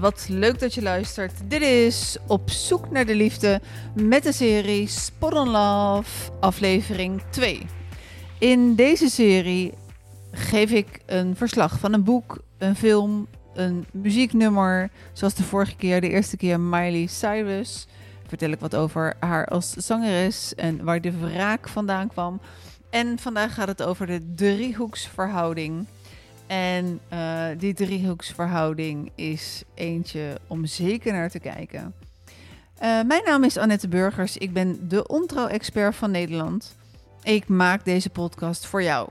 Wat leuk dat je luistert. Dit is Op zoek naar de liefde met de serie Spot on Love, aflevering 2. In deze serie geef ik een verslag van een boek, een film, een muzieknummer. Zoals de vorige keer, de eerste keer Miley Cyrus. Vertel ik wat over haar als zangeres en waar de wraak vandaan kwam. En vandaag gaat het over de driehoeksverhouding. En uh, die driehoeksverhouding is eentje om zeker naar te kijken. Uh, mijn naam is Annette Burgers. Ik ben de ontrouw-expert van Nederland. Ik maak deze podcast voor jou.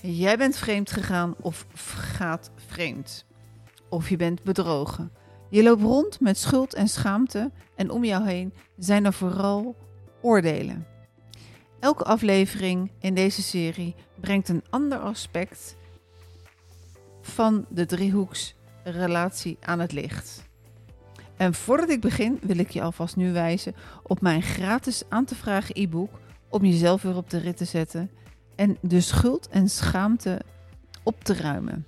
Jij bent vreemd gegaan of gaat vreemd. Of je bent bedrogen. Je loopt rond met schuld en schaamte en om jou heen zijn er vooral oordelen. Elke aflevering in deze serie brengt een ander aspect van de driehoeksrelatie aan het licht. En voordat ik begin wil ik je alvast nu wijzen op mijn gratis aan te vragen e-book om jezelf weer op de rit te zetten en de schuld en schaamte op te ruimen.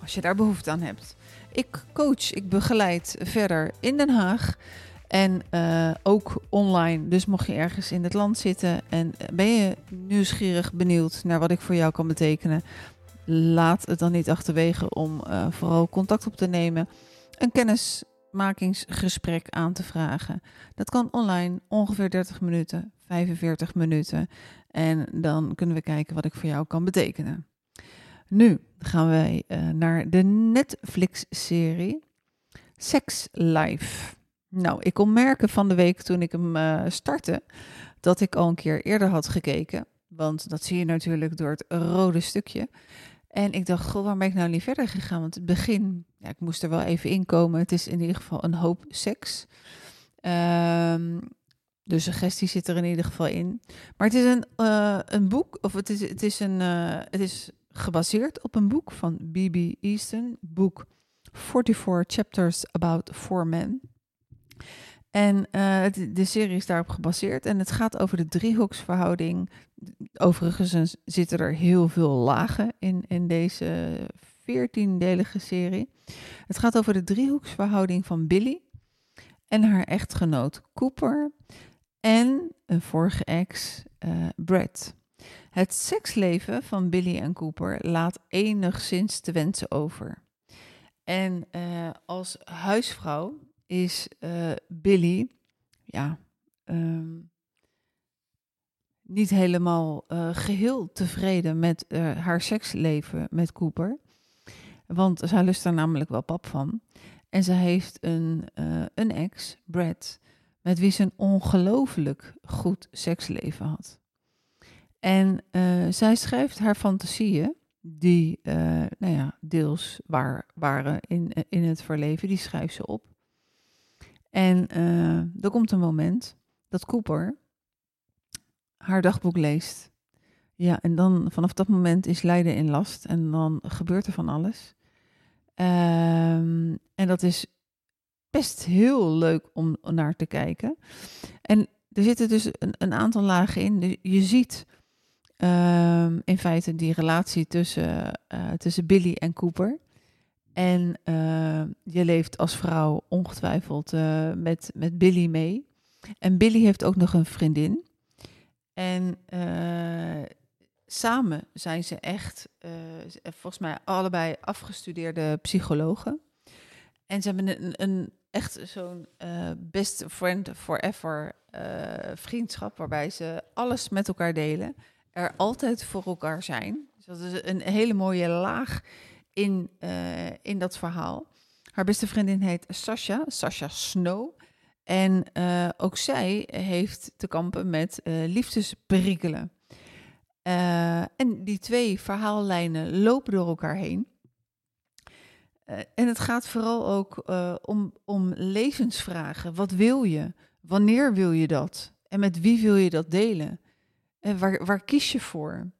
Als je daar behoefte aan hebt. Ik coach, ik begeleid verder in Den Haag en uh, ook online. Dus mocht je ergens in het land zitten en ben je nieuwsgierig benieuwd naar wat ik voor jou kan betekenen, laat het dan niet achterwege om uh, vooral contact op te nemen. Een kennismakingsgesprek aan te vragen. Dat kan online ongeveer 30 minuten, 45 minuten. En dan kunnen we kijken wat ik voor jou kan betekenen. Nu gaan wij uh, naar de Netflix-serie Sex Life. Nou, ik kon merken van de week toen ik hem uh, startte dat ik al een keer eerder had gekeken. Want dat zie je natuurlijk door het rode stukje. En ik dacht, goh, waarom ben ik nou niet verder gegaan? Want het begin, ja, ik moest er wel even inkomen. Het is in ieder geval een hoop seks. Um, de suggestie zit er in ieder geval in. Maar het is een, uh, een boek, of het is, het, is een, uh, het is gebaseerd op een boek van B.B. Easton. Boek 44 Chapters About Four Men. En uh, de serie is daarop gebaseerd. En het gaat over de driehoeksverhouding. Overigens zitten er heel veel lagen in, in deze veertiendelige serie. Het gaat over de driehoeksverhouding van Billy en haar echtgenoot Cooper en een vorige ex, uh, Brad. Het seksleven van Billy en Cooper laat enigszins te wensen over. En uh, als huisvrouw is uh, Billy, ja, um, niet helemaal uh, geheel tevreden met uh, haar seksleven met Cooper. Want zij lust er namelijk wel pap van. En ze heeft een, een ex, Brad, met wie ze een ongelooflijk goed seksleven had. En zij schrijft haar fantasieën, die nou ja, deels waar waren in, in het verleven, die schrijft ze op. En uh, er komt een moment dat Cooper haar dagboek leest. Ja, en dan vanaf dat moment is lijden in last en dan gebeurt er van alles. Um, en dat is best heel leuk om naar te kijken. En er zitten dus een, een aantal lagen in. Je ziet um, in feite die relatie tussen, uh, tussen Billy en Cooper. En uh, je leeft als vrouw ongetwijfeld uh, met, met Billy mee. En Billy heeft ook nog een vriendin. En uh, samen zijn ze echt, volgens mij, allebei afgestudeerde psychologen. En ze hebben een, een echt zo'n best friend forever vriendschap, waarbij ze alles met elkaar delen. Er altijd voor elkaar zijn. Dus dat is een hele mooie laag in, uh, in dat verhaal. Haar beste vriendin heet Sasha, Sasha Snow. En uh, ook zij heeft te kampen met uh, liefdesperikelen. en die twee verhaallijnen lopen door elkaar heen. en het gaat vooral ook om, om levensvragen. Wat wil je? Wanneer wil je dat? En met wie wil je dat delen? En waar, waar kies je voor?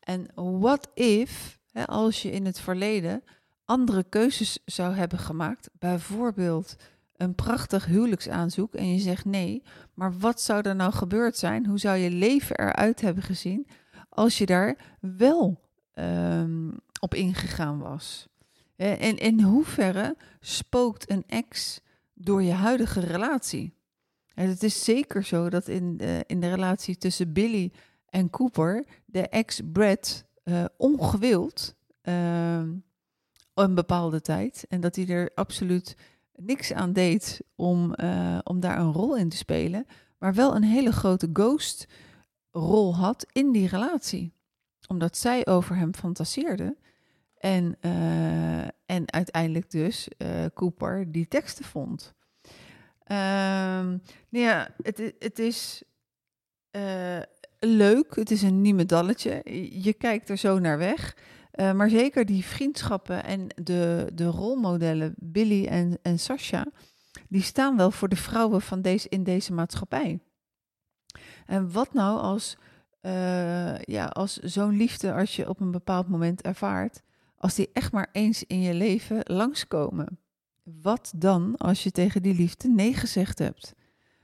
En what if als je in het verleden andere keuzes zou hebben gemaakt, bijvoorbeeld een prachtig huwelijksaanzoek en je zegt nee, maar wat zou er nou gebeurd zijn? Hoe zou je leven eruit hebben gezien als je daar wel um, op ingegaan was? En in hoeverre spookt een ex door je huidige relatie? En het is zeker zo dat in de, in de relatie tussen Billy en Cooper de ex Brad uh, ongewild uh, een bepaalde tijd en dat hij er absoluut niks aan deed om, uh, om daar een rol in te spelen, maar wel een hele grote ghost rol had in die relatie. Omdat zij over hem fantaseerde en, uh, en uiteindelijk dus uh, Cooper die teksten vond. Um, nou ja, het, het is leuk, het is een niemedalletje. Je kijkt er zo naar weg. Uh, maar zeker die vriendschappen en de, de rolmodellen, Billy en, en Sasha, die staan wel voor de vrouwen van deze, in deze maatschappij. En wat nou als, uh, ja, als zo'n liefde, als je op een bepaald moment ervaart, als die echt maar eens in je leven langskomen? Wat dan als je tegen die liefde nee gezegd hebt?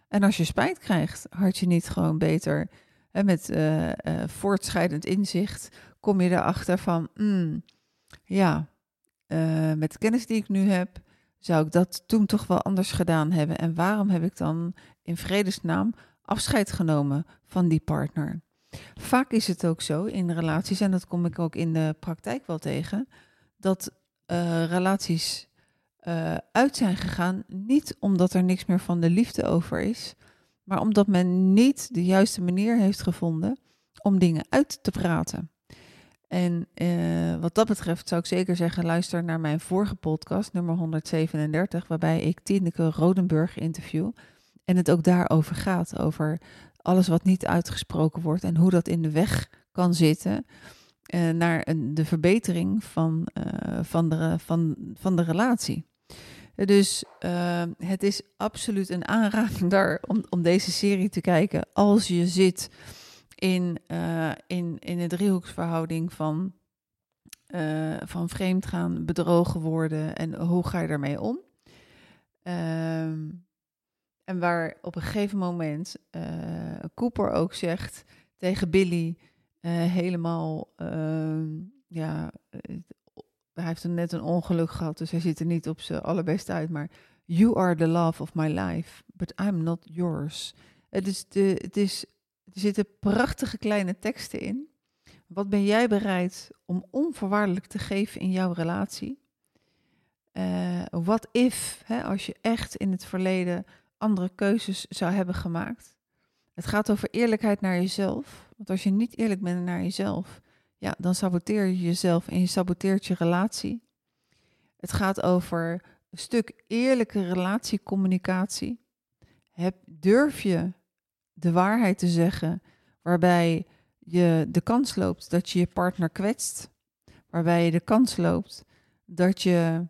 En als je spijt krijgt, had je niet gewoon beter met uh, voortschrijdend inzicht kom je erachter van, mm, ja, uh, met de kennis die ik nu heb, zou ik dat toen toch wel anders gedaan hebben. En waarom heb ik dan in vredesnaam afscheid genomen van die partner? Vaak is het ook zo in relaties, en dat kom ik ook in de praktijk wel tegen, dat relaties uit zijn gegaan niet omdat er niks meer van de liefde over is, maar omdat men niet de juiste manier heeft gevonden om dingen uit te praten. En uh, wat dat betreft zou ik zeker zeggen, luister naar mijn vorige podcast, nummer 137, waarbij ik Tineke Rodenburg interview. En het ook daarover gaat, over alles wat niet uitgesproken wordt en hoe dat in de weg kan zitten uh, naar een, de verbetering van, uh, van, de, van, van de relatie. Dus het is absoluut een aanrader om, om deze serie te kijken als je zit in, uh, in, in de driehoeksverhouding van, uh, van vreemdgaan, bedrogen worden en hoe ga je daarmee om? Um, en waar op een gegeven moment uh, Cooper ook zegt tegen Billy helemaal, uh, ja, hij heeft net een ongeluk gehad, dus hij ziet er niet op zijn allerbeste uit, maar You are the love of my life, but I'm not yours. Het is, de, het is er zitten prachtige kleine teksten in. Wat ben jij bereid om onvoorwaardelijk te geven in jouw relatie? Uh, if, hè, als je echt in het verleden andere keuzes zou hebben gemaakt? Het gaat over eerlijkheid naar jezelf. Want als je niet eerlijk bent naar jezelf, ja, dan saboteer je jezelf en je saboteert je relatie. Het gaat over een stuk eerlijke relatiecommunicatie. Heb, durf je de waarheid te zeggen, waarbij je de kans loopt dat je je partner kwetst, waarbij je de kans loopt dat je,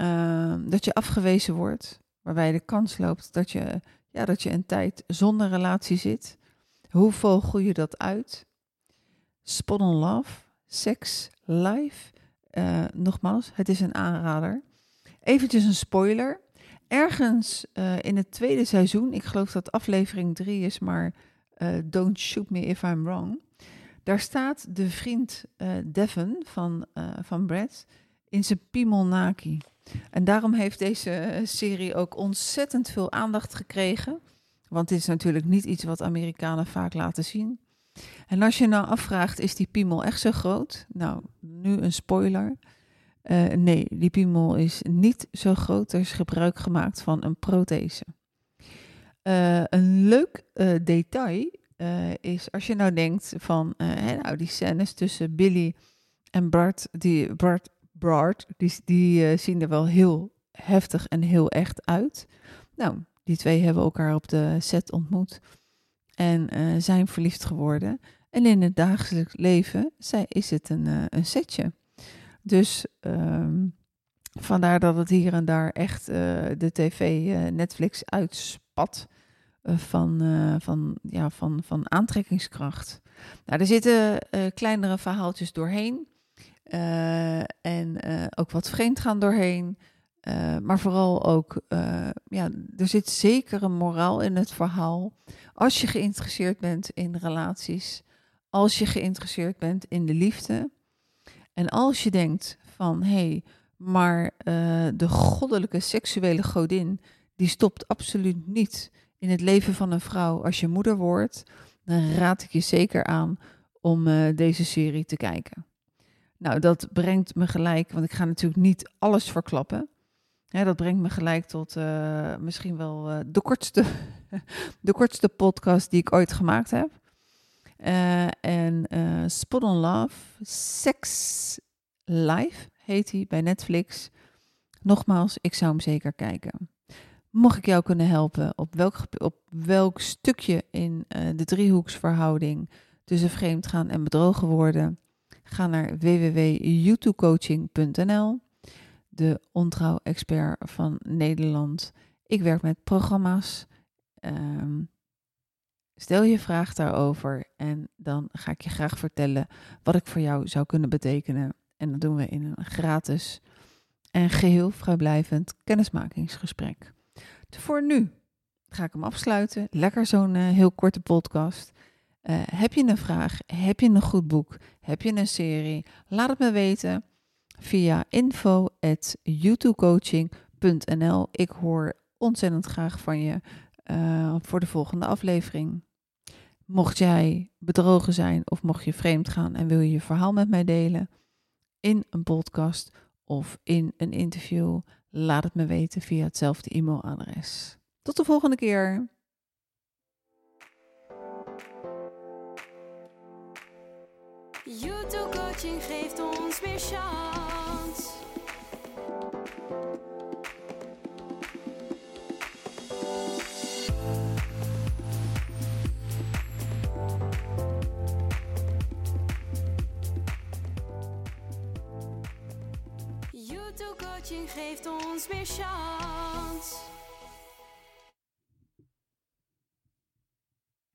uh, dat je afgewezen wordt, waarbij je de kans loopt dat je, ja, dat je een tijd zonder relatie zit. Hoe vogel je dat uit? Spot on love, seks, life. Uh, nogmaals, het is een aanrader. Eventjes een spoiler. Ergens uh, in het tweede seizoen, ik geloof dat aflevering 3 is, maar uh, Don't Shoot Me If I'm Wrong. Daar staat de vriend Devon van, van Brad in zijn piemelnaki. En daarom heeft deze serie ook ontzettend veel aandacht gekregen. Want dit is natuurlijk niet iets wat Amerikanen vaak laten zien. En als je nou afvraagt, is die piemel echt zo groot? Nou, nu een spoiler. Uh, nee, die piemel is niet zo groot. Er is gebruik gemaakt van een prothese. Uh, een leuk uh, detail is als je nou denkt van nou, die scènes tussen Billy en Bart, die, Bart, Bart, die, die zien er wel heel heftig en heel echt uit. Nou, die twee hebben elkaar op de set ontmoet en zijn verliefd geworden. En in het dagelijks leven is het een, een setje. Dus um, vandaar dat het hier en daar echt uh, de tv Netflix uitspat van, van, ja, van, van aantrekkingskracht. Nou, er zitten kleinere verhaaltjes doorheen. en ook wat vreemdgaan doorheen. Maar vooral ook, ja, er zit zeker een moraal in het verhaal. Als je geïnteresseerd bent in relaties, als je geïnteresseerd bent in de liefde, en als je denkt van hé, hey, Maar uh, de goddelijke seksuele godin, die stopt absoluut niet in het leven van een vrouw. Als je moeder wordt, dan raad ik je zeker aan om deze serie te kijken. Nou, dat brengt me gelijk, want ik ga natuurlijk niet alles verklappen. Ja, dat brengt me gelijk tot uh, misschien wel uh, de, kortste, de kortste podcast die ik ooit gemaakt heb. Uh, en Spot on Love, Sex Live heet hij bij Netflix. Nogmaals, ik zou hem zeker kijken. Mocht ik jou kunnen helpen op welk, op welk stukje in de driehoeksverhouding tussen vreemdgaan en bedrogen worden, ga naar www.youtubecoaching.nl de ontrouw-expert van Nederland. Ik werk met programma's. Um, stel je vraag daarover en dan ga ik je graag vertellen wat ik voor jou zou kunnen betekenen. En dat doen we in een gratis en geheel vrijblijvend kennismakingsgesprek. Voor nu ga ik hem afsluiten. Lekker zo'n uh, heel korte podcast. Uh, heb je een vraag? Heb je een goed boek? Heb je een serie? Laat het me weten via info.youtubecoaching.nl. Ik hoor ontzettend graag van je uh, voor de volgende aflevering. Mocht jij bedrogen zijn of mocht je vreemd gaan en wil je je verhaal met mij delen in een podcast of in een interview, laat het me weten via hetzelfde e-mailadres. Tot de volgende keer. YouTube coaching geeft ons meer chance. YouTube coaching geeft ons meer chance.